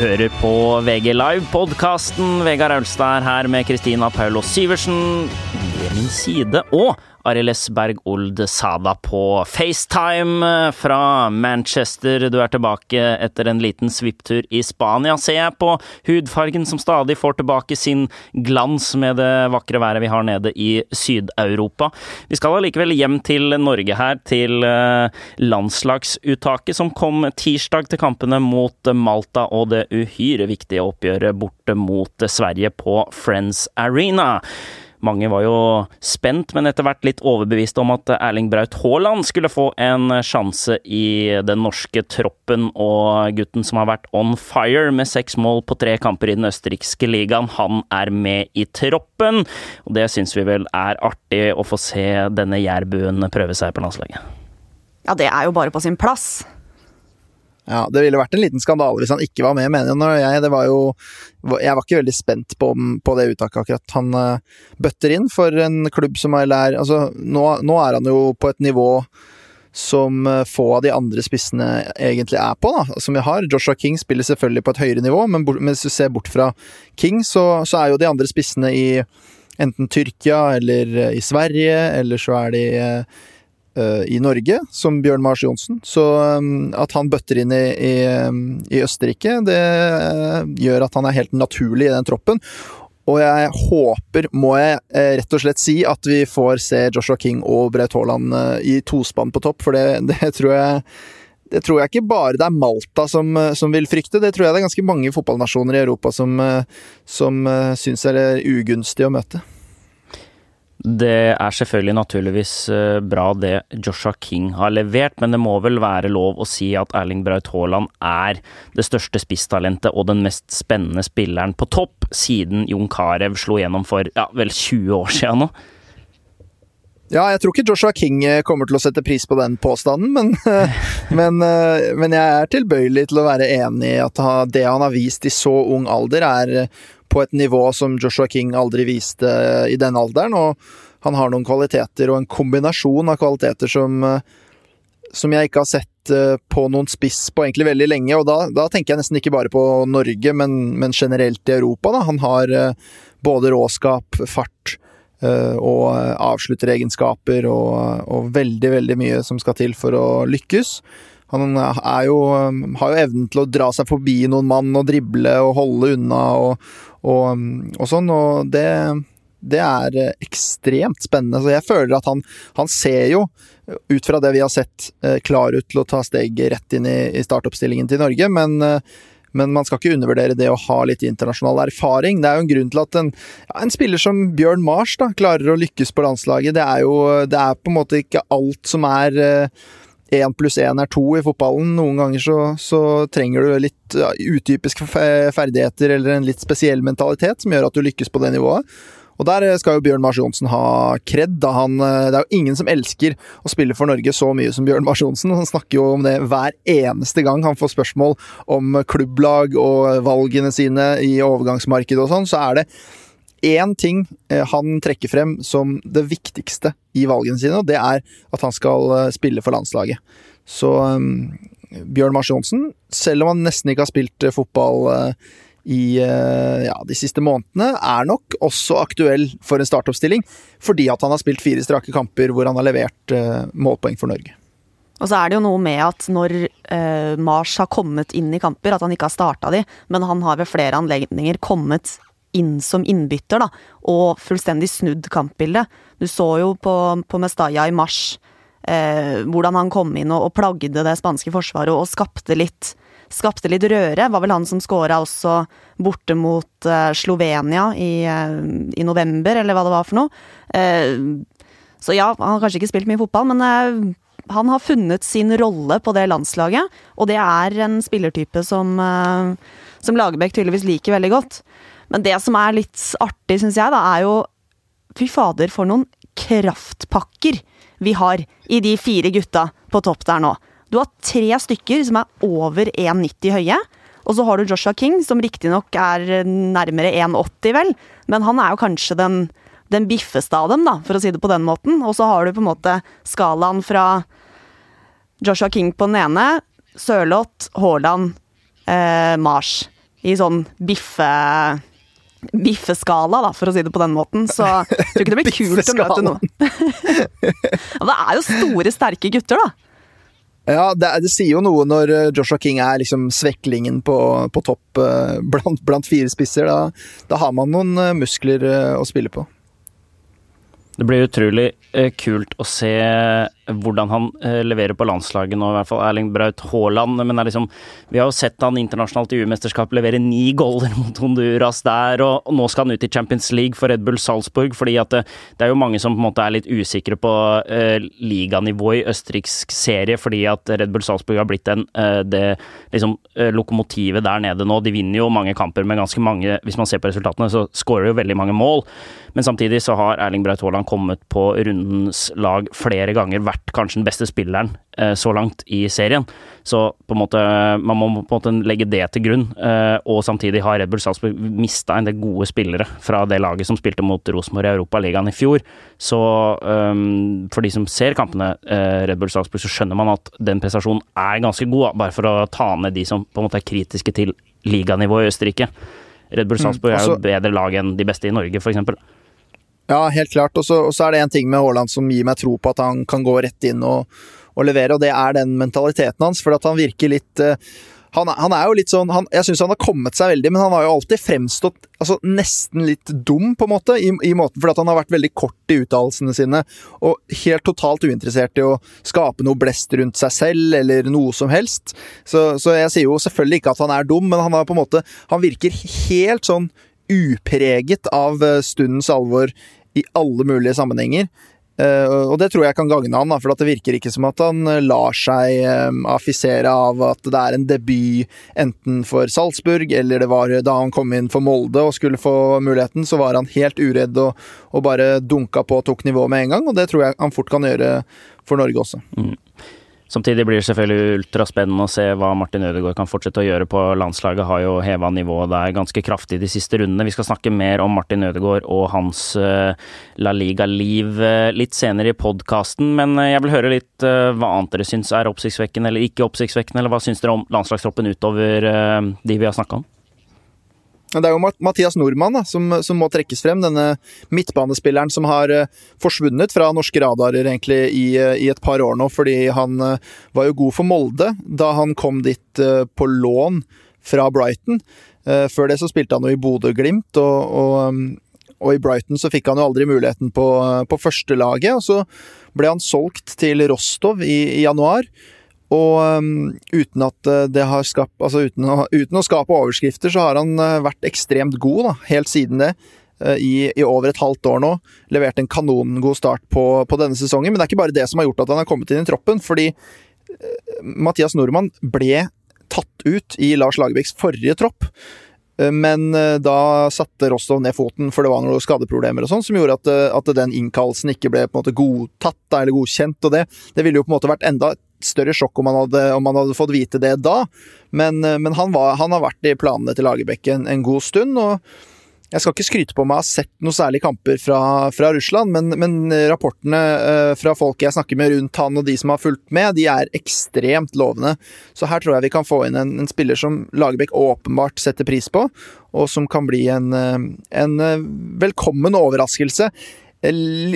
hører på VG Live-podkasten. Vegard Aulstad er her med Kristina Paulo Syversen ved min side. Og Arild Berg Old Sada på FaceTime fra Manchester. Du er tilbake etter en liten svipptur i Spania, ser jeg på hudfargen som stadig får tilbake sin glans med det vakre været vi har nede i Sydeuropa. Vi skal allikevel hjem til Norge her, til eh, landslagsuttaket som kom tirsdag til kampene mot Malta og det uhyre viktige oppgjøret borte mot Sverige på Friends Arena. Mange var jo spent, men etter hvert litt overbevist om at Erling Braut Haaland skulle få en sjanse i den norske troppen, og gutten som har vært on fire med seks mål på tre kamper i den østerrikske ligaen, han er med i troppen. Og det syns vi vel er artig å få se denne jærbuen prøve seg på landslaget. Ja, det er jo bare på sin plass. Ja, Det ville vært en liten skandale hvis han ikke var med, mener jeg. Det var jo, jeg var ikke veldig spent på, på det uttaket akkurat. Han uh, bøtter inn for en klubb som er lær altså, nå, nå, er han jo på et nivå som uh, få av de andre spissene egentlig er på, da, som vi har. Joshua King spiller selvfølgelig på et høyere nivå, men hvis du ser bort fra King, så, så, er jo de andre spissene i enten Tyrkia eller uh, i Sverige, eller så er de Eh, i Norge, som Bjørn Mars Johnsen. Så um, at han bøtter inn i, i, um, i, Østerrike, det eh, gjør at han er helt naturlig i den troppen. Og jeg håper, må jeg eh, rett og slett si, at vi får se Joshua King og Braut Haaland i tospann på topp, for det, det, tror jeg det tror jeg ikke bare det er Malta som, som, vil frykte, det tror jeg det er ganske mange fotballnasjoner i Europa som, som syns er ugunstig å møte. Det er selvfølgelig naturligvis eh, bra det Joshua King har levert, men det må vel være lov å si at Erling Braut Haaland er det største spisstalentet og den mest spennende spilleren på topp siden Jon Carew slo gjennom for ja, vel 20 år siden nå? Ja, jeg tror ikke Joshua King eh, kommer til å sette pris på den påstanden, men, men, eh, men jeg er tilbøyelig til å være enig i at det han har vist i så ung alder, er på et nivå som Joshua King aldri viste i den alderen. Og han har noen kvaliteter, og en kombinasjon av kvaliteter som, som jeg ikke har sett eh, på noen spiss på egentlig veldig lenge. Og da, da tenker jeg nesten ikke bare på Norge, men, men generelt i Europa. Da. Han har eh, både råskap, fart eh, og avslutteregenskaper og, og veldig, veldig mye som skal til for å lykkes. Han jo, har jo evnen til å dra seg forbi noen mann og drible og holde unna og, og, og sånn, og det, det er ekstremt spennende. Så jeg føler at han, han ser jo, ut fra det vi har sett, eh, klar ut til å ta steg rett inn i, startoppstillingen til Norge, men eh, men man skal ikke undervurdere det å ha litt internasjonal erfaring. Det er jo en grunn til at en, ja, en spiller som Bjørn Mars da, klarer å lykkes på landslaget. Det er jo det er på en måte ikke alt som er én pluss én er to i fotballen. Noen ganger så, så trenger du litt ja, utypiske ferdigheter eller en litt spesiell mentalitet som gjør at du lykkes på det nivået. Og der skal jo Bjørn Mars Johnsen ha kred. Da han, eh, det er jo ingen som elsker å spille for Norge så mye som Bjørn Mars Johnsen. Han snakker jo om det hver eneste gang han får spørsmål om klubblag og valgene sine i overgangsmarkedet og sånn. Så er det én ting eh, han trekker frem som det viktigste i valgene sine, og det er at han skal eh, spille for landslaget. Så um, Bjørn Mars Johnsen, selv om han nesten ikke har spilt fotball i uh, ja, de siste månedene, er nok også aktuell for en startoppstilling, fordi at han har spilt fire strake kamper hvor han har levert uh, målpoeng for Norge. Og så er det jo noe med at når Mars har kommet inn i kamper, at han ikke har starta de, men han har ved flere anledninger kommet inn som innbytter, da, og fullstendig snudd kampbildet. Du så jo på, på Mestalla i mars eh, hvordan han kom inn og, og plagde det spanske forsvaret og, skapte litt skapte litt røre. Var vel han som skåra også borte mot eh, Slovenia i, uh, i, november, eller hva det var for noe. Eh, så ja, han har kanskje ikke spilt mye fotball, men han har funnet sin rolle på det landslaget. Og det er en spillertype som, som Lagerbäck tydeligvis liker veldig godt. Men det som er litt artig, syns jeg, da, er jo Fy fader, for noen kraftpakker vi har i de fire gutta på topp der nå. Du har tre stykker som er over 1,90 høye. Og så har du Joshua King, som riktignok er nærmere 1,80, vel. Men han er jo kanskje den, den biffeste av dem, da, for å si det på den måten. Og så har du på en måte skalaen fra Joshua King på den ene, Sørloth, Haaland, eh, Mars. i sånn biffe biffeskala, da, for å si det på den måten. Så jeg tror ikke det blir kult å møte noen. ja, det er jo store, sterke gutter, da. Ja, det, det, sier jo noe når eh, Joshua King er liksom sveklingen på, på topp uh, blant, blant, fire spisser. Da, da, har man noen uh, muskler å spille på. Det blir utrolig kult å se hvordan han eh, leverer på landslaget nå, i hvert fall Erling Braut Haaland. Men liksom, vi har jo sett han internasjonalt i U-mesterskap levere ni goller mot Honduras der, og, nå skal han ut i Champions League for Red Bull Salzburg. fordi at det, det er jo mange som på en måte er litt usikre på uh, liganivået i østerriksk serie, fordi at Red Bull Salzburg har blitt den, uh, det liksom, uh, lokomotivet der nede nå. De vinner jo mange kamper med ganske mange Hvis man ser på resultatene, så skårer jo veldig mange mål. Men samtidig så har Erling Braut Haaland kommet på rundens lag flere ganger vært kanskje den beste spilleren eh, så langt i serien. Så på en måte, man må på en måte legge det til grunn. Eh, og samtidig har Red Bull Salzburg mista en del gode spillere fra det laget som spilte mot Rosenborg i Europaligaen i fjor. Så eh, for de som ser kampene eh, Red Bull Salzburg, så skjønner man at den prestasjonen er ganske god, bare for å ta ned de som på en måte er kritiske til liganivået i Østerrike. Red Bull Salzburg mm, er jo bedre lag enn de beste i Norge, f.eks. Ja, helt klart. Og så er det en ting med Haaland som gir meg tro på at han kan gå rett inn og, og levere, og det er den mentaliteten hans. For at han virker litt uh, han, han, er jo litt sånn han, Jeg syns han har kommet seg veldig, men han har jo alltid fremstått altså, nesten litt dum, på en måte, i, i måten fordi han har vært veldig kort i uttalelsene sine, og helt totalt uinteressert i å skape noe blest rundt seg selv, eller noe som helst. Så, så jeg sier jo selvfølgelig ikke at han er dum, men han har på en måte Han virker helt sånn upreget av eh, stundens alvor i alle mulige sammenhenger. Uh, og det tror jeg kan gagne han, for det virker ikke som at han uh, lar seg affisere av at det er en debut enten for Salzburg eller det var da han kom inn for Molde og skulle få muligheten, så var han helt uredd og, og bare dunka på og tok nivået med en gang, og det tror jeg han fort kan gjøre for Norge også. Mm. Samtidig blir det selvfølgelig ultraspennende å se hva Martin Ødegaard kan fortsette å gjøre på landslaget. Har jo heva nivået der ganske kraftig de siste rundene. Vi skal snakke mer om Martin Ødegaard og hans uh, La Liga-liv uh, litt senere i podkasten, men uh, jeg vil høre litt hva annet dere syns er oppsiktsvekkende eller ikke oppsiktsvekkende, eller hva syns dere om landslagstroppen utover de vi har snakka om? Det er jo Mathias Nordmann da, som, som, må trekkes frem. Denne midtbanespilleren som har uh, forsvunnet fra norske radarer egentlig i, uh, i, et par år nå, fordi han uh, var jo god for Molde da han kom dit på lån fra Brighton. før det så spilte han jo i Bodø-Glimt, og, og, um, og, i Brighton så fikk han jo aldri muligheten på, på førstelaget. Og så ble han solgt til Rostov i, i januar. Og um, uten har skapt Altså uten å, uten å, skape overskrifter, så har han uh, vært ekstremt god, da, helt siden det. Uh, I, I, over et halvt år nå. Levert en kanongod start på, på, denne sesongen. Men det er ikke bare det som har gjort at han har kommet inn i troppen, fordi Mathias Nordmann ble tatt ut i Lars Lagerbäcks forrige tropp. Men da satte Rostov ned foten, for det var noen skadeproblemer og sånn, som gjorde at, at, den innkallelsen ikke ble på en måte godtatt eller godkjent. og Det, det ville jo på en måte vært enda større sjokk om han hadde, om han hadde fått vite det da. Men, eh, men han, var, han, har vært i planene til Lagerbäck en, en, god stund. og jeg skal ikke skryte på meg å ha sett noen særlige kamper fra, fra Russland, men, men, rapportene uh, fra folk jeg snakker med rundt han og de som har fulgt med, de er ekstremt lovende. Så her tror jeg vi kan få inn en, en spiller som Lagerbäck åpenbart setter pris på, og som kan bli en, eh, en velkommen overraskelse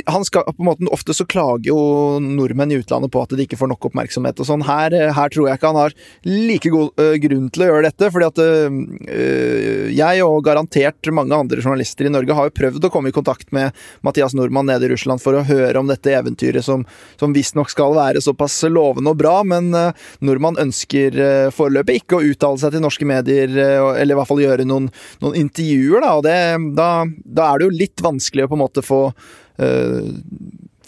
han skal, på en måte, Ofte så klager jo nordmenn i utlandet på at de ikke får nok oppmerksomhet og sånn. Her, her, tror jeg ikke han har like god uh, grunn til å gjøre dette. fordi at uh, jeg og garantert mange andre journalister i Norge har jo prøvd å komme i kontakt med Mathias Nordmann nede i Russland for å høre om dette eventyret som, som visstnok skal være såpass lovende og bra, men uh, Nordmann ønsker uh, foreløpig ikke å uttale seg til norske medier, eller i hvert fall gjøre noen, noen intervjuer, da, og det, da, da er det jo litt vanskelig å på en måte få Eh,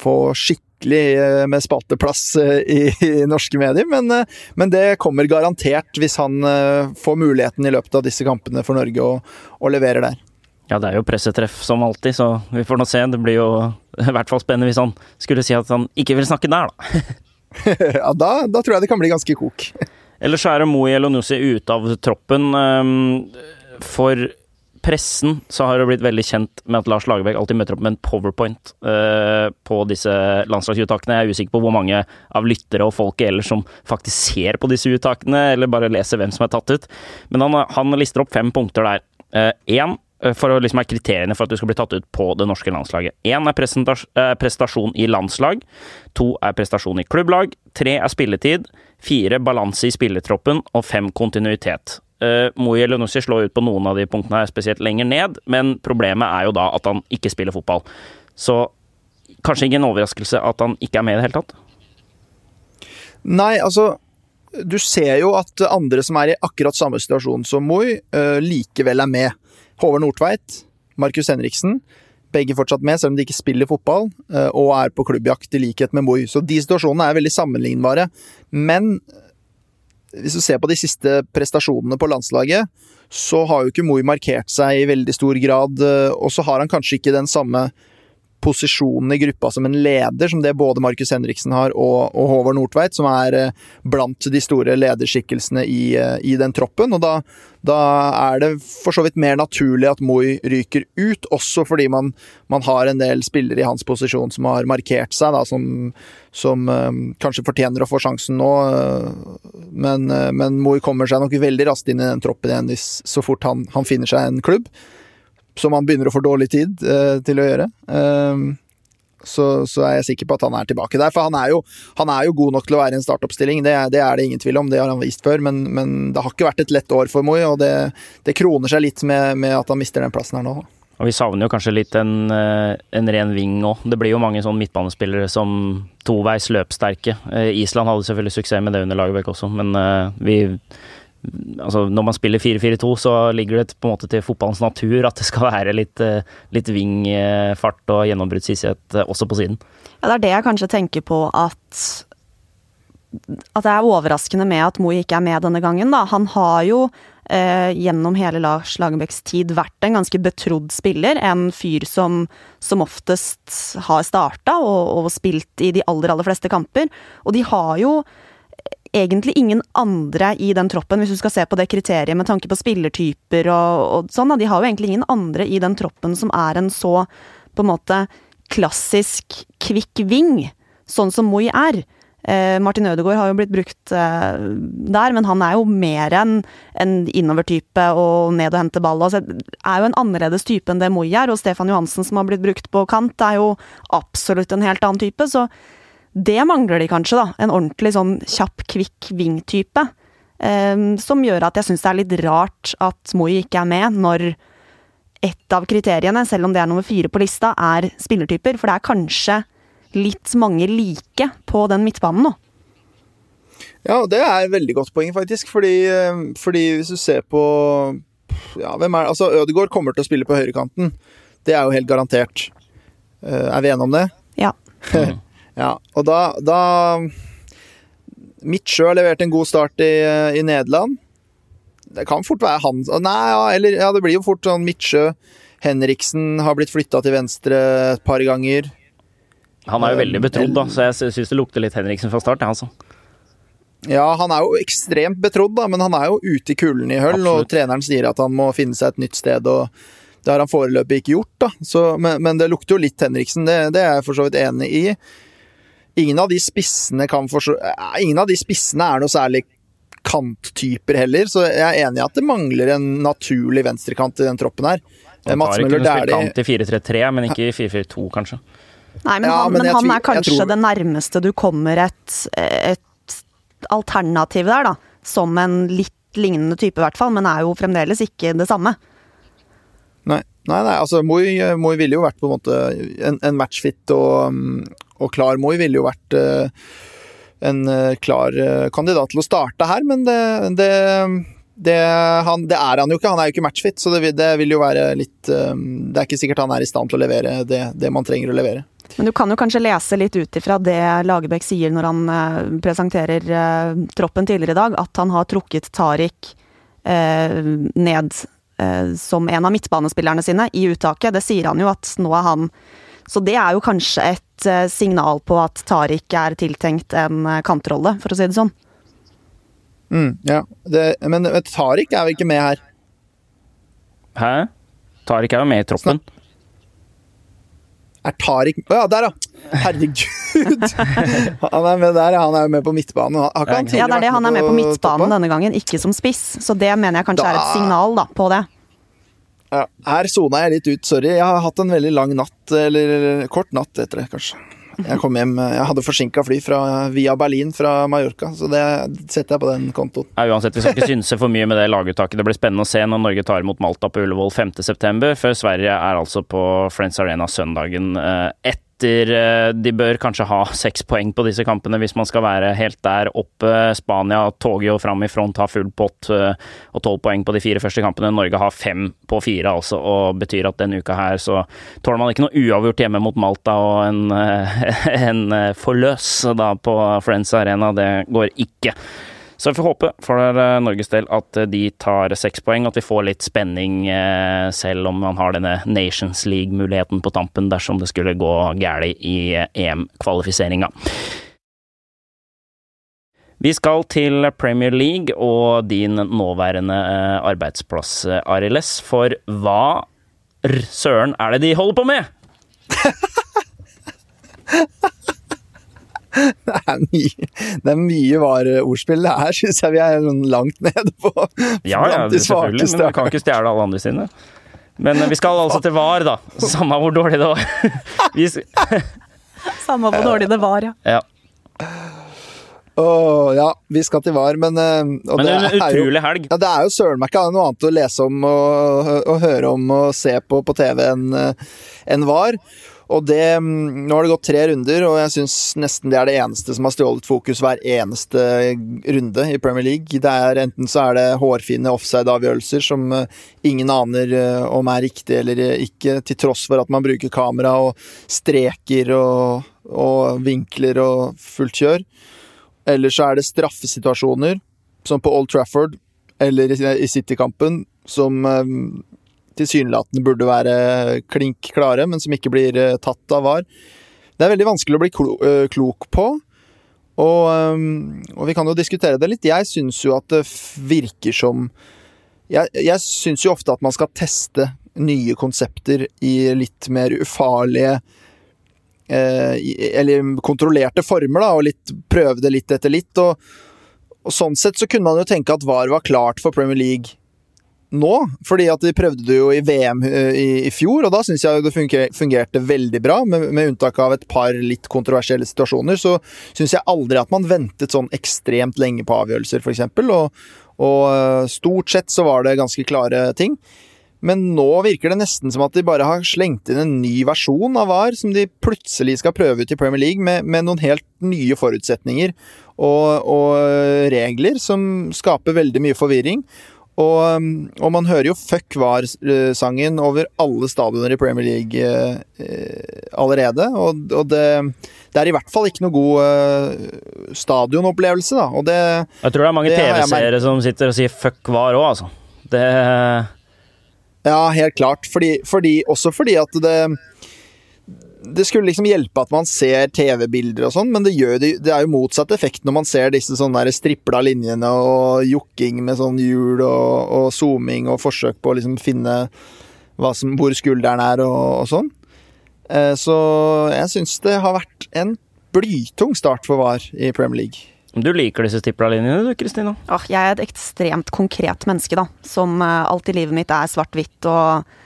få skikkelig eh, med spalteplass eh, i, i norske medier, men, men, det kommer garantert hvis han får muligheten i løpet av disse kampene for Norge og, og leverer der. Ja, det er jo pressetreff som alltid, så vi får nå se. Det blir jo i hvert fall spennende hvis han skulle si at han ikke vil snakke der, da. ja, da, da, tror jeg det kan bli ganske kok. Ellers er Moe Elonussi ute av troppen. For pressen så har det blitt veldig kjent med at Lars Lagerbäck alltid møter opp med en powerpoint uh, på disse landslagsuttakene. Jeg er usikker på hvor mange av lyttere og folket ellers som faktisk ser på disse uttakene, eller bare leser hvem som er tatt ut. Men han, han lister opp fem punkter der. Én uh, for å liksom er kriteriene for at du skal bli tatt ut på det norske landslaget. Én er prestasjon i landslag. To er prestasjon i klubblag. Tre er spilletid. Fire balanse i spillertroppen. Og fem kontinuitet. Uh, Moi Elionussi slår ut på noen av de punktene her, spesielt lenger ned, men problemet er jo da at han ikke spiller fotball. Så kanskje ingen overraskelse at han ikke er med i det hele tatt? Nei, altså Du ser jo at andre som er i akkurat samme situasjon som Moi, uh, likevel er med. Håvard Nordtveit, Markus Henriksen. Begge fortsatt med, selv om de ikke spiller fotball, uh, og er på klubbjakt i likhet med Moi. Så de situasjonene er veldig sammenlignbare. Men hvis du ser på de siste prestasjonene på landslaget, så har jo ikke Moi markert seg i veldig stor grad, eh, og så har han kanskje ikke den samme posisjonen i gruppa som en leder, som det både Markus Henriksen har og, og Håvard Nordtveit, som er eh, blant de store lederskikkelsene i, eh, i den troppen. Og da, da, er det for så vidt mer naturlig at Moi ryker ut, også fordi man, man, har en del spillere i hans posisjon som har markert seg, da, som, som um, kanskje fortjener å få sjansen nå. Men, men Moi kommer seg nok veldig raskt inn i den troppen igjen så fort han, han finner seg en klubb som han begynner å få dårlig tid eh, til å gjøre. Uh, så, så, er jeg sikker på at han er tilbake der. For han er jo, han er jo god nok til å være i en startoppstilling, det, det, er det ingen tvil om. Det har han vist før, men, men det har ikke vært et lett år for Moi, og det, det kroner seg litt med, med, at han mister den plassen her nå. Og Vi savner jo kanskje litt en, eh, en ren ving òg. Det blir jo mange sånn midtbanespillere som toveis løpssterke. Island hadde selvfølgelig suksess med det under Lagerbäck også, men vi altså Når man spiller 4-4-2, så ligger det på en måte til fotballens natur at det skal være litt, eh, litt vingfart og gjennombruddshissighet eh, også på siden. Ja, det er det jeg kanskje tenker på at At det er overraskende med at Moe ikke er med denne gangen, da. Han har jo eh, gjennom hele Lars Lagerbäcks tid vært en ganske betrodd spiller. En fyr som som oftest har starta og, og spilt i de aller, aller fleste kamper. Og de har jo egentlig ingen andre i den troppen, hvis du skal se på det kriteriet med tanke på spillertyper og, og sånn. De har jo egentlig ingen andre i den troppen som er en så på en måte klassisk kvikk ving, sånn som Moi er. Eh, Martin Ødegaard har jo blitt brukt eh, der, men han er jo mer enn en innovertype og ned og hente ball. Altså, er jo en annerledes type enn det Moi er, og Stefan Johansen som har blitt brukt på kant, er jo absolutt en helt annen type. så det mangler de kanskje, da. En ordentlig sånn kjapp, kvikk ving-type. Um, som gjør at jeg syns det er litt rart at Moi ikke er med når ett av kriteriene, selv om det er nummer fire på lista, er spillertyper. For det er kanskje litt mange like på den midtbanen nå. Ja, det er et veldig godt poeng, faktisk. Fordi, ehm, fordi hvis du ser på ja, hvem er det? Altså, Ødegaard kommer til å spille på høyrekanten. Det er jo helt garantert. Uh, er vi enige om det? Ja. Ja, og da, da Midtsjø har levert en god start i, i, Nederland. Det kan fort være han Nei, ja, eller ja, det blir jo fort sånn Midtsjø. Henriksen har blitt flytta til venstre et par ganger. Han er jo veldig betrodd, da, så jeg syns det lukter litt Henriksen fra start, altså. Ja, han er jo ekstremt betrodd, da, men han er jo ute i kulden i høll, og treneren sier at han må finne seg et nytt sted, og det har han foreløpig ikke gjort, da. Så, men, men, det lukter jo litt Henriksen, det, det er jeg for så vidt enig i. Ingen av de spissene kan forstå eh, Ingen av de spissene er noe særlig kanttyper heller, så jeg er enig i at det mangler en naturlig venstrekant i den troppen her. Mats Møller Dæhlie kant i 4-3-3, men ikke i 4-4-2, kanskje. Nei, men, ja, han, men han, er kanskje tror... det nærmeste du kommer et, et alternativ der, da. Som en litt lignende type, i hvert fall, men er jo fremdeles ikke det samme. Nei, nei, nei altså Moi, Moi ville jo vært på en måte en, en matchfit og, og klar Moi ville jo vært uh, en uh, klar uh, kandidat til å starte her, men det, det, det, han, det, er han jo ikke. Han er jo ikke matchfit, så det vil jo være litt Det er ikke sikkert han er i stand til å levere det, man trenger å levere. Men du kan jo kanskje lese litt ut ifra det Lagerbäck sier når han presenterer troppen tidligere i dag, at han har trukket Tariq ned som en av midtbanespillerne sine i uttaket. Det sier han jo at nå er han Så det er jo kanskje et et eh, signal på at Tariq er tiltenkt en eh, kantrolle, for å si det sånn. Mm, ja, det, men Tariq er vel ikke med her? Hæ? Tariq er jo med i troppen. Er Tariq Å ja, der, ja! Herregud! Han er med der, ja. Han er jo med på midtbanen. Har ikke han Ja, det er det. Han er med på midtbanen denne gangen, ikke som spiss. Så det mener jeg kanskje er et signal da, på det. Ja, her sona jeg litt ut, sorry. Jeg har hatt en veldig lang natt, eller kort natt etter det, kanskje. Jeg kom hjem Jeg hadde forsinka fly fra, via Berlin fra Mallorca, så det setter jeg på den kontoen. Ja, uansett, Vi skal ikke synse for mye med det laguttaket. Det blir spennende å se når Norge tar imot Malta på Ullevål 5.9. Før Sverige er altså på Friends Arena søndagen eh, etter. eh, De bør kanskje ha seks poeng på disse kampene hvis man skal være helt der oppe. Spania toger jo fram i front, har full pott eh, og tolv poeng på de fire første kampene. Norge har fem på fire, altså, og betyr at denne uka her så tåler man ikke noe uavgjort hjemme mot Malta og en, eh, en forløs da på Friends Arena. Det går ikke. Så vi får håpe for eh, Norges del at eh, de tar seks poeng, at vi får litt spenning eh, selv om man har denne Nations League-muligheten på tampen dersom det skulle gå galt i EM-kvalifiseringa. Vi skal til Premier League og din nåværende arbeidsplass, Arild. For hva søren er det de holder på med? Det er mye, det er mye var-ordspill. Det her syns jeg vi er sånn langt nede på Ja, ja, blant selvfølgelig, men vi kan ikke stjele alle andre sine. Men eh, vi skal altså til VAR, da. Samme hvor dårlig det var. Vi, Samme hvor dårlig det var, ja. ja. Åh, ja, vi skal til VAR, men eh, og Men det en er jo- utrolig helg. Ja, det er jo søren meg ikke noe annet å lese om og, og høre om og se på på TV enn en VAR. Og det mm, Nå har det gått tre runder, og jeg syns nesten det er det eneste som har stjålet fokus hver eneste runde i Premier League. Det er Enten så er det hårfine offside-avgjørelser som eh, ingen aner eh, om er riktig eller ikke, til tross for at man bruker kamera og streker og, og vinkler og fullt kjør. Eller så er det straffesituasjoner, som på Old Trafford eller i- City-kampen, som eh, tilsynelatende burde være klink klare, men som ikke blir eh, tatt av VAR. Det er veldig vanskelig å bli eh, klok på, og, eh, og vi kan jo diskutere det litt. Jeg syns jo at det virker som Jeg, jeg syns jo ofte at man skal teste nye konsepter i litt mer ufarlige eller kontrollerte former, da, og litt, prøve det litt etter litt. Og, og sånn sett så kunne man jo tenke at VAR var klart for Premier League nå, fordi at de prøvde det jo i VM i, i fjor, og da syns jeg det fungerte veldig bra, med, med unntak av et par litt kontroversielle situasjoner. Så syns jeg aldri at man ventet sånn ekstremt lenge på avgjørelser, f.eks. Og, og eh, stort sett så var det ganske klare ting. Men nå virker det nesten som at de bare har slengt inn en ny versjon av VAR, som de plutselig skal prøve ut i Premier League, med, med noen helt nye forutsetninger og, og regler som skaper veldig mye forvirring. Og, um, og man hører jo Fuck var-sangen over alle stadioner i Premier League eh, eh, allerede. Og, og det, det er i hvert fall ikke noe god eh, stadionopplevelse, da. Og det Jeg tror det er mange TV-seere som sitter og sier fuck var òg, altså. Det Ja, helt klart. Fordi, fordi, også fordi at det Det skulle liksom hjelpe at man ser TV-bilder og sånn, men det, gjør, det, det er jo motsatt effekt når man ser disse sånne der stripla linjene og jokking med sånn hjul og, og zooming og forsøk på å liksom finne hva som, hvor skulderen er og, og sånn. Eh, Så jeg syns det har vært en blytung start for VAR i Premier League. Du liker disse stipla-linjene du, Kristina? Jeg er et ekstremt konkret menneske, da. Som eh, alt i livet mitt er svart-hvitt og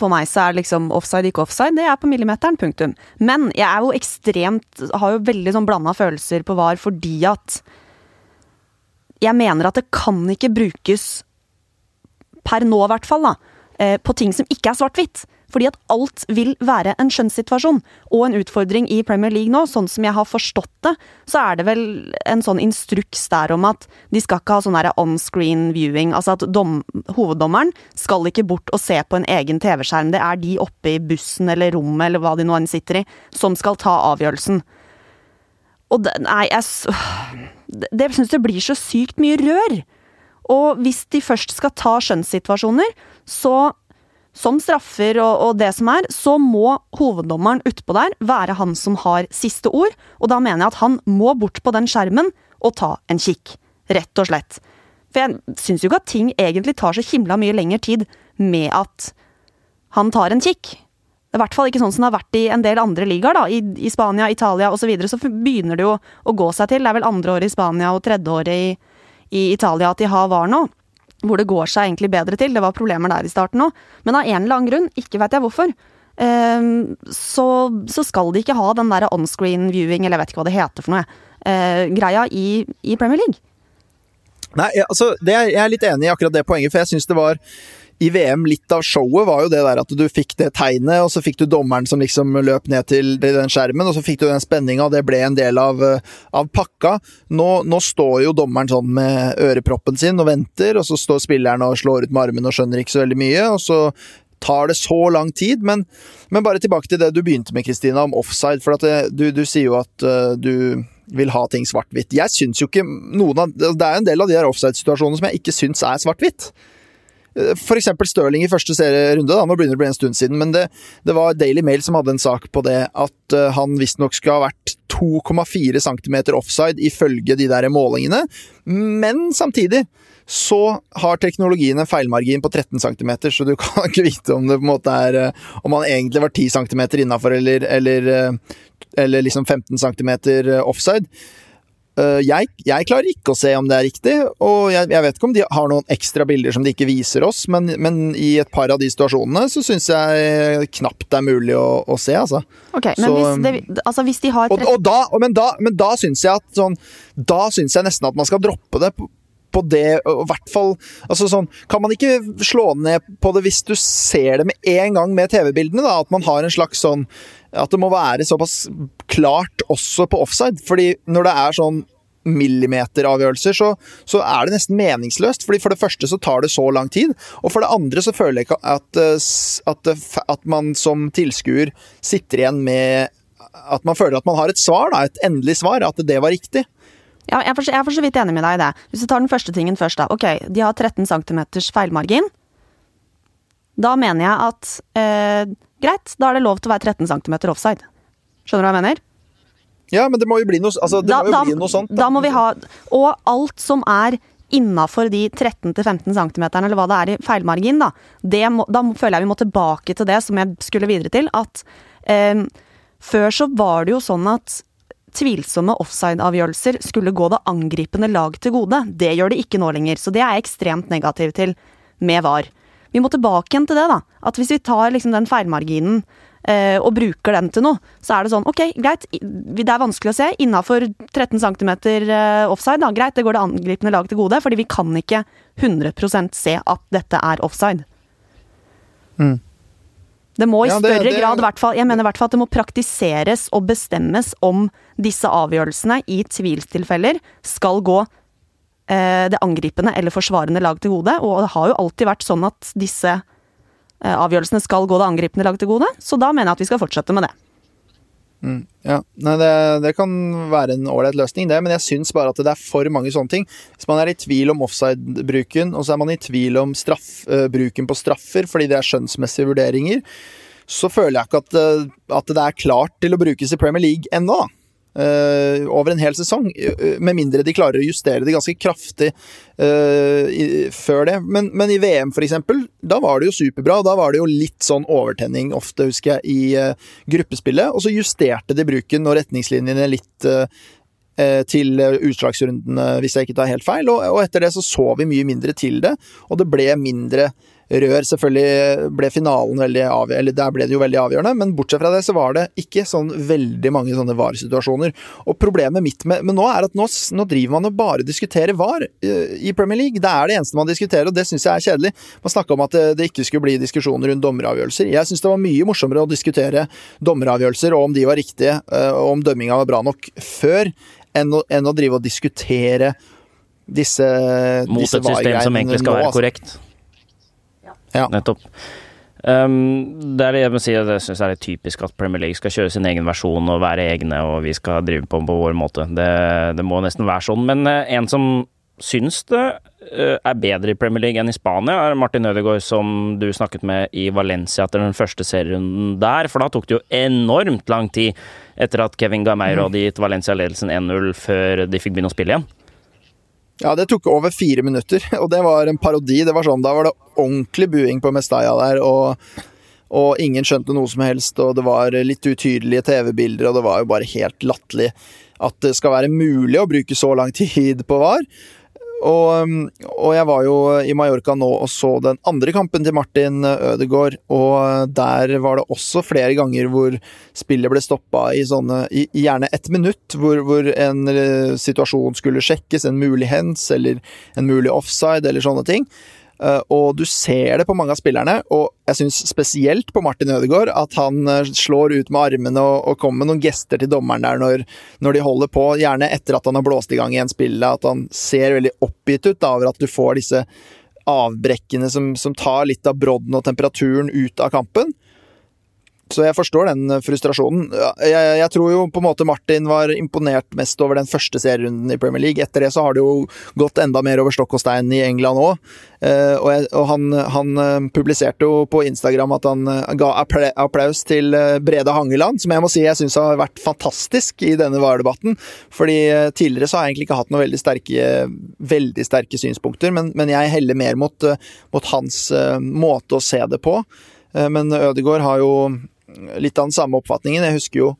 for meg så er liksom offside, ikke offside. Det er på millimeteren, punktum. Men jeg er jo ekstremt Har jo veldig sånn blanda følelser på VAR fordi at Jeg mener at det kan ikke brukes per nå, i hvert fall, da, på ting som ikke er svart-hvitt. Fordi at alt vil være en skjønnssituasjon og en utfordring i Premier League nå. Sånn som jeg har forstått det, så er det vel en sånn instruks der om at de skal ikke ha sånn on-screen viewing. Altså at dom, hoveddommeren skal ikke bort og se på en egen TV-skjerm. Det er de oppe i bussen eller rommet eller hva de nå enn sitter i, som skal ta avgjørelsen. Og det, nei, jeg Det, det syns jeg blir så sykt mye rør. Og hvis de først skal ta skjønnssituasjoner, så som straffer og, og det som er, så må hoveddommeren utpå der være han som har siste ord. Og da mener jeg at han må bort på den skjermen og ta en kikk. Rett og slett. For jeg syns jo ikke at ting egentlig tar så himla mye lengre tid med at han tar en kikk. I hvert fall ikke sånn som det har vært i en del andre ligaer, da. I, I Spania, Italia osv. Så, videre, så begynner det jo å gå seg til. Det er vel andre året i Spania og tredje året i, i Italia at de har VAR nå. Hvor det går seg egentlig bedre til. Det var problemer der i starten òg. Men av en eller annen grunn, ikke vet jeg hvorfor, eh, så, så, skal de ikke ha den der on-screen viewing, eller jeg vet ikke hva det heter for noe, eh, greia i, i Premier League. Nei, altså, er, Jeg er litt enig i akkurat det poenget, for jeg syns det var i VM litt av showet var jo det der at du fikk det tegnet, og så fikk du dommeren som liksom løp ned til den skjermen, og så fikk du den spenninga, og det ble en del av, av pakka. Nå, nå, står jo dommeren sånn med øreproppen sin og venter, og så står spilleren og slår ut med armen og skjønner ikke så veldig mye, og så tar det så lang tid. Men, men bare tilbake til det du begynte med, Kristina, om offside. For det, du, du, sier jo at uh, du vil ha ting svart-hvitt. Jeg syns jo ikke noen av Det er en del av de her offside-situasjonene som jeg ikke syns er svart-hvitt. Eksempel Stirling i første serierunde, da, nå begynner det å bli en stund siden, men det, det, var Daily Mail som hadde en sak på det, at uh, han visstnok skal ha vært 2,4 cm offside ifølge de der målingene, men samtidig så har teknologien en feilmargin på 13 cm, så du kan ikke vite om det på en måte er eh, Om han egentlig var 10 cm innafor eller, eller, eh, eller liksom 15 cm offside. Eh, jeg, jeg, klarer ikke å se om det er riktig, og jeg, jeg, vet ikke om de har noen ekstra bilder som de ikke viser oss, men, men i et par av de situasjonene så syns jeg knapt det er mulig å, å se, altså. Ok, men hvis, det, altså hvis, de har og, og da, Men da, men da syns jeg at sånn Da syns jeg nesten at man skal droppe det. På, på det, og hvert fall altså sånn, Kan man ikke slå ned på det hvis du ser det med en gang med TV-bildene? da, At man har en slags sånn At det må være såpass klart også på offside. fordi når det er sånn millimeteravgjørelser, så, så er det nesten meningsløst. fordi For det første så tar det så lang tid, og for det andre så føler jeg ikke at, eh, at, at man som tilskuer sitter igjen med At man føler at man har et svar, da, et endelig svar, at det var riktig. Ja, jeg, er for, så vidt enig med deg i det. Hvis du tar den første tingen først, da. Ok, de har 13 cm feilmargin. Da mener jeg at eh, greit, da er det lov til å være 13 cm offside. Skjønner du hva jeg mener? Ja, men det må jo bli noe, altså, da, må da, bli noe sånt. Da. da må vi ha Og alt som er innafor de 13-15 cm, eller hva det er i feilmargin, da, må, da føler jeg vi må tilbake til det som jeg skulle videre til. At eh, før så var det jo sånn at tvilsomme offside-avgjørelser skulle gå det angripende lag til gode. Det gjør det ikke nå lenger, så det er jeg ekstremt negativ til med VAR. Vi må tilbake igjen til det, da. At hvis vi tar liksom den feilmarginen eh, og bruker den til noe, så er det sånn ok, greit, det er vanskelig å se. Innafor 13 cm eh, offside, da, greit, det går det angripende lag til gode, fordi vi kan ikke 100% se at dette er offside. Mm. Det må i ja, det, større det, grad, hvert fall, jeg mener i hvert fall at det må praktiseres og bestemmes om disse avgjørelsene i tvilstilfeller skal gå det angripende eller forsvarende lag til gode. Og det har jo alltid vært sånn at disse eh, avgjørelsene skal gå det angripende lag til gode, så da mener jeg at vi skal fortsette med det. Mm, ja, Nei, det, det, kan være en ålreit løsning, det, men jeg syns bare at det er for mange sånne ting. Hvis man er i tvil om offside-bruken, og så er man i tvil om straff, uh, bruken på straffer fordi det er skjønnsmessige vurderinger, så føler jeg ikke at, uh, at, det er klart til å brukes i Premier League ennå. Uh, over en hel sesong, uh, med mindre de klarer å justere det ganske kraftig i, før det. Men, men, i VM, for eksempel, da var det jo superbra. Da var det jo litt sånn overtenning ofte, husker jeg, i gruppespillet. Og så justerte de bruken og retningslinjene litt til utslagsrundene, hvis jeg ikke tar helt feil. Og etter det så så vi mye mindre til det, og det ble mindre rør. Selvfølgelig ble finalen veldig avgjørende, eller der ble det jo veldig avgjørende, men bortsett fra det så var det ikke sånn veldig mange sånne VAR-situasjoner. Og problemet mitt med, men nå er at nå, nå, driver man og bare diskuterer VAR uh, i Premier League. Det er det eneste man diskuterer, og det syns jeg er kjedelig. Man snakka om at det, det, ikke skulle bli diskusjoner rundt dommeravgjørelser. Jeg syns det var mye morsommere å diskutere dommeravgjørelser og om de var riktige, uh, og om dømminga var bra nok, før enn å, enn å drive og diskutere disse Mot disse et system som egentlig skal være altså. korrekt? Ja. Nettopp. Um, det er det jeg må si, det syns jeg er typisk at Premier League skal kjøre sin egen versjon og være egne, og vi skal drive på på vår måte. Det, det må nesten være sånn. Men uh, en som syns det uh, er bedre i Premier League enn i Spania, er Martin Ødegaard, som du snakket med i Valencia etter den første serierunden der. For da tok det jo enormt lang tid etter at Kevin Gameiro mm. hadde gitt Valencia ledelsen 1-0 før de fikk begynne å spille igjen. Ja, det tok over fire minutter, og det var en parodi. Det var sånn, Da var det ordentlig buing på Mestaya der, og og ingen skjønte noe som helst, og det var litt utydelige TV-bilder, og det var jo bare helt latterlig at det skal være mulig å bruke så lang tid på VAR. Og, og, jeg var jo i Mallorca nå og så den andre kampen til Martin Ødegaard, og der var det også flere ganger hvor spillet ble stoppa i sånne i, gjerne ett minutt, hvor, hvor, en eh, situasjon skulle sjekkes, en mulig hens eller en mulig offside eller sånne ting. Eh, og du ser det på mange av spillerne, og jeg syns spesielt på Martin Ødegaard at han eh, slår ut med armene og, og kommer med noen gester til dommeren der når, når, de holder på, gjerne etter at han har blåst i gang igjen spillet, at han ser veldig oppgitt ut da, over at du får disse avbrekkene som, som tar litt av brodden og temperaturen ut av kampen. Så jeg forstår den eh, frustrasjonen. Jeg, jeg, tror jo på en måte Martin var imponert mest over den første serierunden i Premier League. Etter det så har det jo gått enda mer over stokk og stein i England òg. Uh, og, og han, han, eh, publiserte jo på Instagram at han ga applaus til Brede Hangeland, som jeg må si jeg syns har vært fantastisk i denne VAR-debatten. Fordi tidligere så har jeg egentlig ikke hatt noen veldig sterke, veldig sterke synspunkter, men, men jeg heller mer mot, mot hans måte å se det på. Men Ødegaard har jo litt av den samme oppfatningen. Jeg husker jo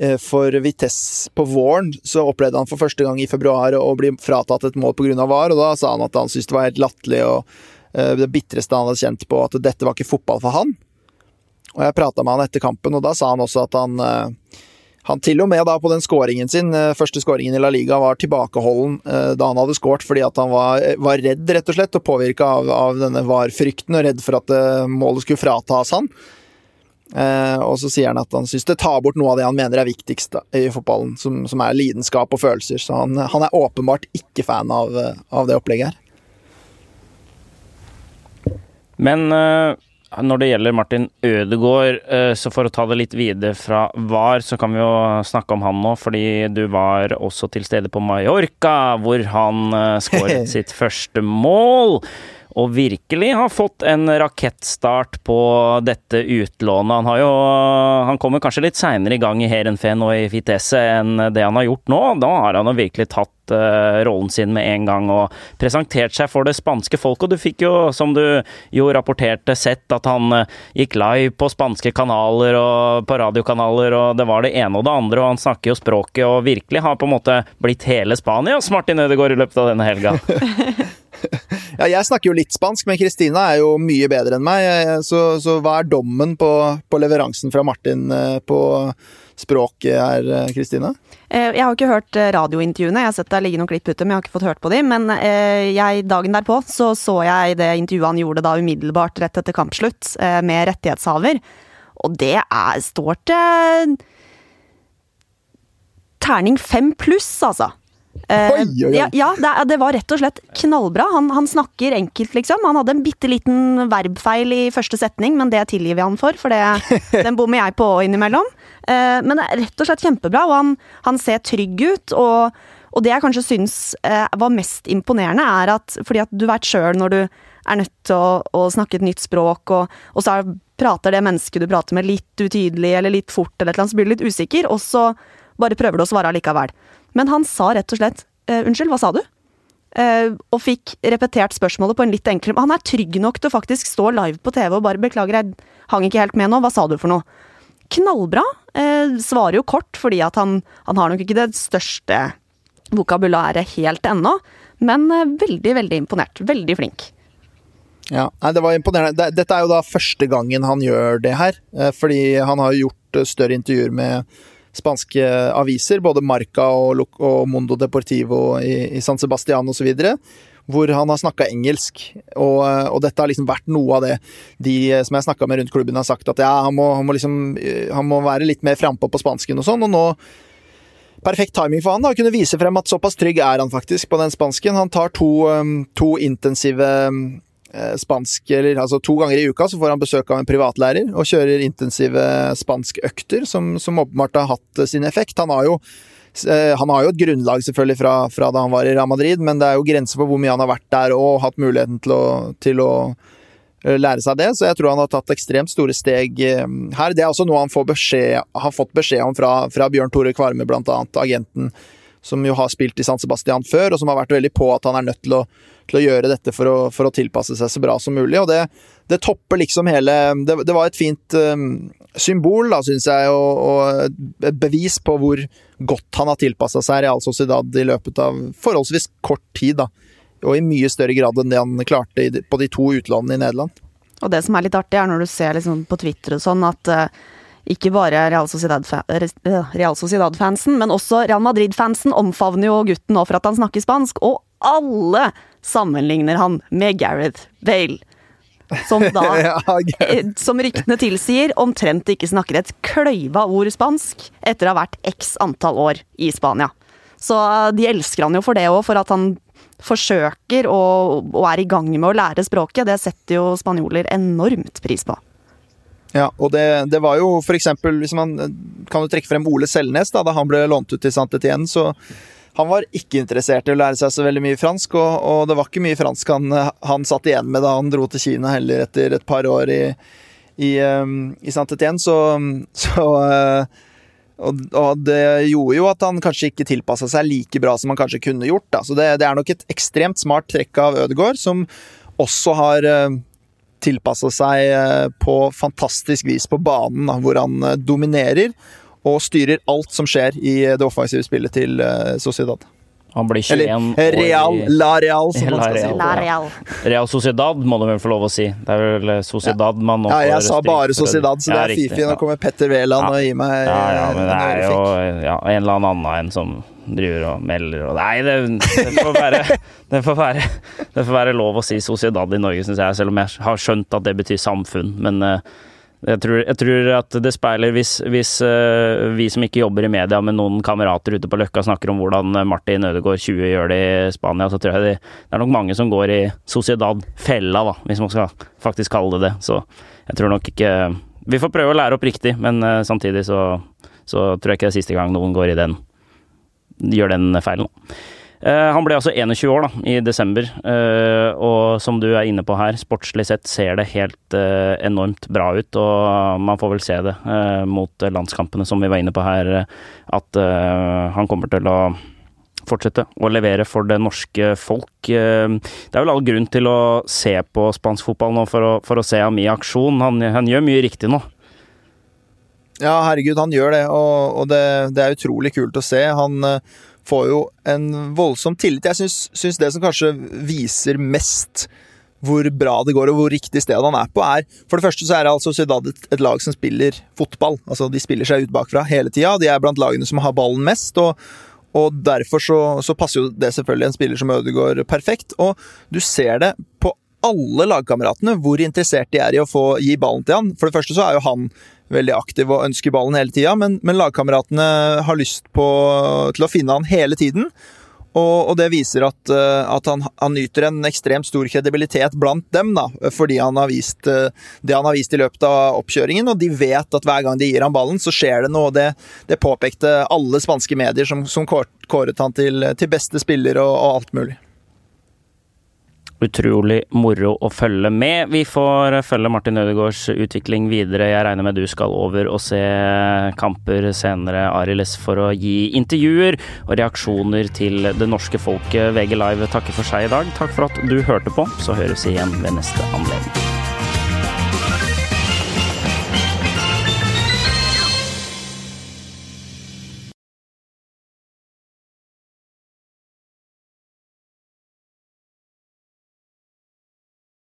eh, for Vitesse på våren så opplevde han for første gang i februar å bli fratatt et mål pga. VAR, og da sa han at han syntes det var helt latterlig og eh, det bitreste han hadde kjent på, at dette var ikke fotball for han. Og jeg prata med han etter kampen, og da sa han også at han eh, han til og med da på den skåringen sin, første skåringen i La Liga, var tilbakeholden da han hadde skåret fordi at han var, var, redd, rett og slett, og påvirka av, av, denne VAR-frykten og redd for at målet skulle fratas han. Eh, og så sier han at han syns det tar bort noe av det han mener er viktigst i fotballen, som, som, er lidenskap og følelser. Så han, han er åpenbart ikke fan av, av, det opplegget her. Men uh, når det gjelder Martin Ødegaard, så for å ta det litt videre fra VAR, så kan vi jo snakke om han nå, fordi du var også til stede på Mallorca, hvor han skåret sitt første mål og virkelig har fått en rakettstart på dette utlånet. Han, har jo, han kommer kanskje litt seinere i gang i Heerenveen og i Fitesse enn det han har gjort nå. Da har han jo virkelig tatt uh, rollen sin med en gang og presentert seg for det spanske folk. Og du fikk jo, som du jo rapporterte, sett at han uh, gikk live på spanske kanaler og på radiokanaler, og det var det ene og det andre, og han snakker jo språket og virkelig har på en måte blitt hele Spanias Martin Ødegaard i løpet av denne helga. ja, jeg snakker jo litt spansk, men Kristina er jo mye bedre enn meg. Så, så hva er dommen på, på, leveransen fra Martin eh, på språket her, eh, Kristina? Eh, jeg har ikke hørt radiointervjuene. Jeg har sett det ligge noen klipp ute, men jeg har ikke fått hørt på dem. Men jeg, dagen derpå så, så jeg det intervjuet han gjorde da umiddelbart rett etter kampslutt, med rettighetshaver. Og det er, står til terning fem pluss, altså. Uh, oi, oi, oi. Ja, ja det, det, var rett og slett knallbra. Han, han, snakker enkelt, liksom. Han hadde en bitte liten verbfeil i første setning, men det tilgir vi han for, for det, den bommer jeg på innimellom. Uh, men det er rett og slett kjempebra, og han, han ser trygg ut. og, og det jeg kanskje syns uh, var mest imponerende, er at fordi at du vet sjøl når du er nødt til å, å, snakke et nytt språk, og, og så er, prater det mennesket du prater med litt utydelig eller litt fort, eller et eller annet, så blir du litt usikker, og så bare prøver du å svare allikevel. Men han sa rett og slett uh, 'unnskyld, hva sa du?' Uh, og fikk repetert spørsmålet på en litt enklere Han er trygg nok til å faktisk stå live på TV og bare 'beklager, jeg hang ikke helt med nå, hva sa du for noe?' Knallbra. Uh, svarer jo kort, fordi at han, han, har nok ikke det største vokabulæret helt ennå, men veldig, veldig imponert. Veldig flink. Ja, nei, det var imponerende. Dette er jo da første gangen han gjør det her, fordi han har gjort større intervjuer med spanske aviser, både Marca og, og Mondo Deportivo i, i San Sebastian osv., hvor han har snakka engelsk. Og, og, dette har liksom vært noe av det de som jeg snakka med rundt klubben, har sagt at ja, han må, han må, liksom, han må være litt mer frampå på spansken og sånn. og nå Perfekt timing for han da, å kunne vise frem at såpass trygg er han faktisk på den spansken. Han tar to, to intensive Eh, spansk eller, altså To ganger i uka så får han besøk av en privatlærer og kjører intensive spanskøkter, som, som åpenbart har hatt sin effekt. Han har jo eh, han har jo et grunnlag selvfølgelig fra, fra, da han var i Real Madrid, men det er jo grenser for hvor mye han har vært der og hatt muligheten til å, til å eh, lære seg det, så jeg tror han har tatt ekstremt store steg her. Det er også noe han beskjed, har fått beskjed om fra, fra Bjørn Tore Kvarme, blant annet, agenten som jo har spilt i San Sebastian før, og som har vært veldig på at han er nødt til å, til å gjøre dette for å, for å, tilpasse seg så bra som mulig. Og det, det topper liksom hele Det, det var et fint um, symbol, da, syns jeg, og, og et bevis på hvor godt han har tilpassa seg Real Sociedad i løpet av forholdsvis kort tid. da, Og i mye større grad enn det han klarte på de to utlånene i Nederland. Og det som er litt artig, er når du ser liksom på Twitter og sånn, at uh, ikke bare Real Sociedad-fansen, Sociedad men også Real Madrid-fansen omfavner jo gutten nå for at han snakker spansk, og alle sammenligner han med Gareth Bale. Som da, eh, som ryktene tilsier, omtrent ikke snakker et kløyva ord spansk etter å ha vært x antall år i Spania. Så eh, de elsker han jo for det òg, for at han forsøker og, og er i gang med å lære språket. Det setter jo spanjoler enormt pris på. Ja, og det, det, var jo eksempel, hvis man kan jo trekke frem Ole Selnes, da, da han ble lånt ut til Saint-Étienne, så han var ikke interessert i å lære seg så veldig mye fransk, og, og det var ikke mye fransk han, han, satt igjen med da han dro til Kina heller etter et par år i, i, um, i Saint-Étienne, så, så uh, og, og, det gjorde jo at han kanskje ikke tilpassa seg like bra som han kanskje kunne gjort. Da. Så det, det, er nok et ekstremt smart trekk av Ødegaard, som også har tilpassa seg eh, på fantastisk vis på banen, hvor han eh, dominerer og styrer alt som skjer i det offensive spillet til eh, Sociedad. Han blir 21 Eller Real, La Real, som man skal si. La Real. Real Sociedad må du vel få lov å si. Det er vel Sociedad man nå Ja, jeg sa bare Sociedad, så det er fifi. Nå kommer Petter Wæland og gir meg Ja, ja, men det er jo ja, en eller annen en som driver og melder og Nei, det, det, får være, det, får være, det, får være, lov å si Sociedad i Norge, syns jeg, selv om jeg har skjønt at det betyr samfunn. Men uh, jeg, tror, jeg tror, at det speiler hvis, hvis uh, vi som ikke jobber i media, med noen kamerater ute på Løkka snakker om hvordan Martin Ødegaard 20 gjør det i Spania, så tror jeg det, det er nok mange som går i Sociedad-fella, da, hvis man skal faktisk kalle det det. Så jeg tror nok ikke Vi får prøve å lære opp riktig, men uh, samtidig så, så tror jeg ikke det er siste gang noen går i den gjør den feilen. Uh, han ble altså 21 år da, i desember, uh, og som du er inne på her, sportslig sett ser det helt uh, enormt bra ut. Og man får vel se det mot landskampene som vi var inne på her, at han kommer til å fortsette å levere for det norske folk. det er vel all grunn til å se på spansk fotball nå for å, for å se ham i aksjon. Han, han, gjør mye riktig nå. Ja, herregud, han gjør det, og, og det, det, er utrolig kult å se. Han får jo en voldsom tillit. Jeg syns, det som kanskje viser mest hvor bra det går og hvor riktig sted han er på, er For det første så er det altså Ciudad et, et, lag som spiller fotball. Altså De spiller seg ut bakfra hele tida. De er blant lagene som har ballen mest. og og Derfor så, så passer jo det selvfølgelig en spiller som Ødegaard perfekt. Og du ser det på alle lagkameratene hvor interessert de er i å få gi ballen til han. For det første så er jo han veldig aktiv og ønsker ballen hele tida, men, men, lagkameratene har lyst på, til å finne han hele tiden. Og, og det viser at, eh, at han, han, nyter en ekstremt stor kredibilitet blant dem, da, fordi han har vist eh, det han har vist i løpet av oppkjøringen. Og de vet at hver gang de gir han ballen, så skjer det noe. Det, det påpekte alle spanske medier som, som kåret han til, til beste spiller og, og alt mulig utrolig moro å følge med. Vi får følge Martin Ødegaards utvikling videre. Jeg regner med du skal over og se kamper senere, Arild for å gi intervjuer og reaksjoner til det norske folket. VG Live takker for seg i dag. Takk for at du hørte på. Så høres igjen ved neste anledning.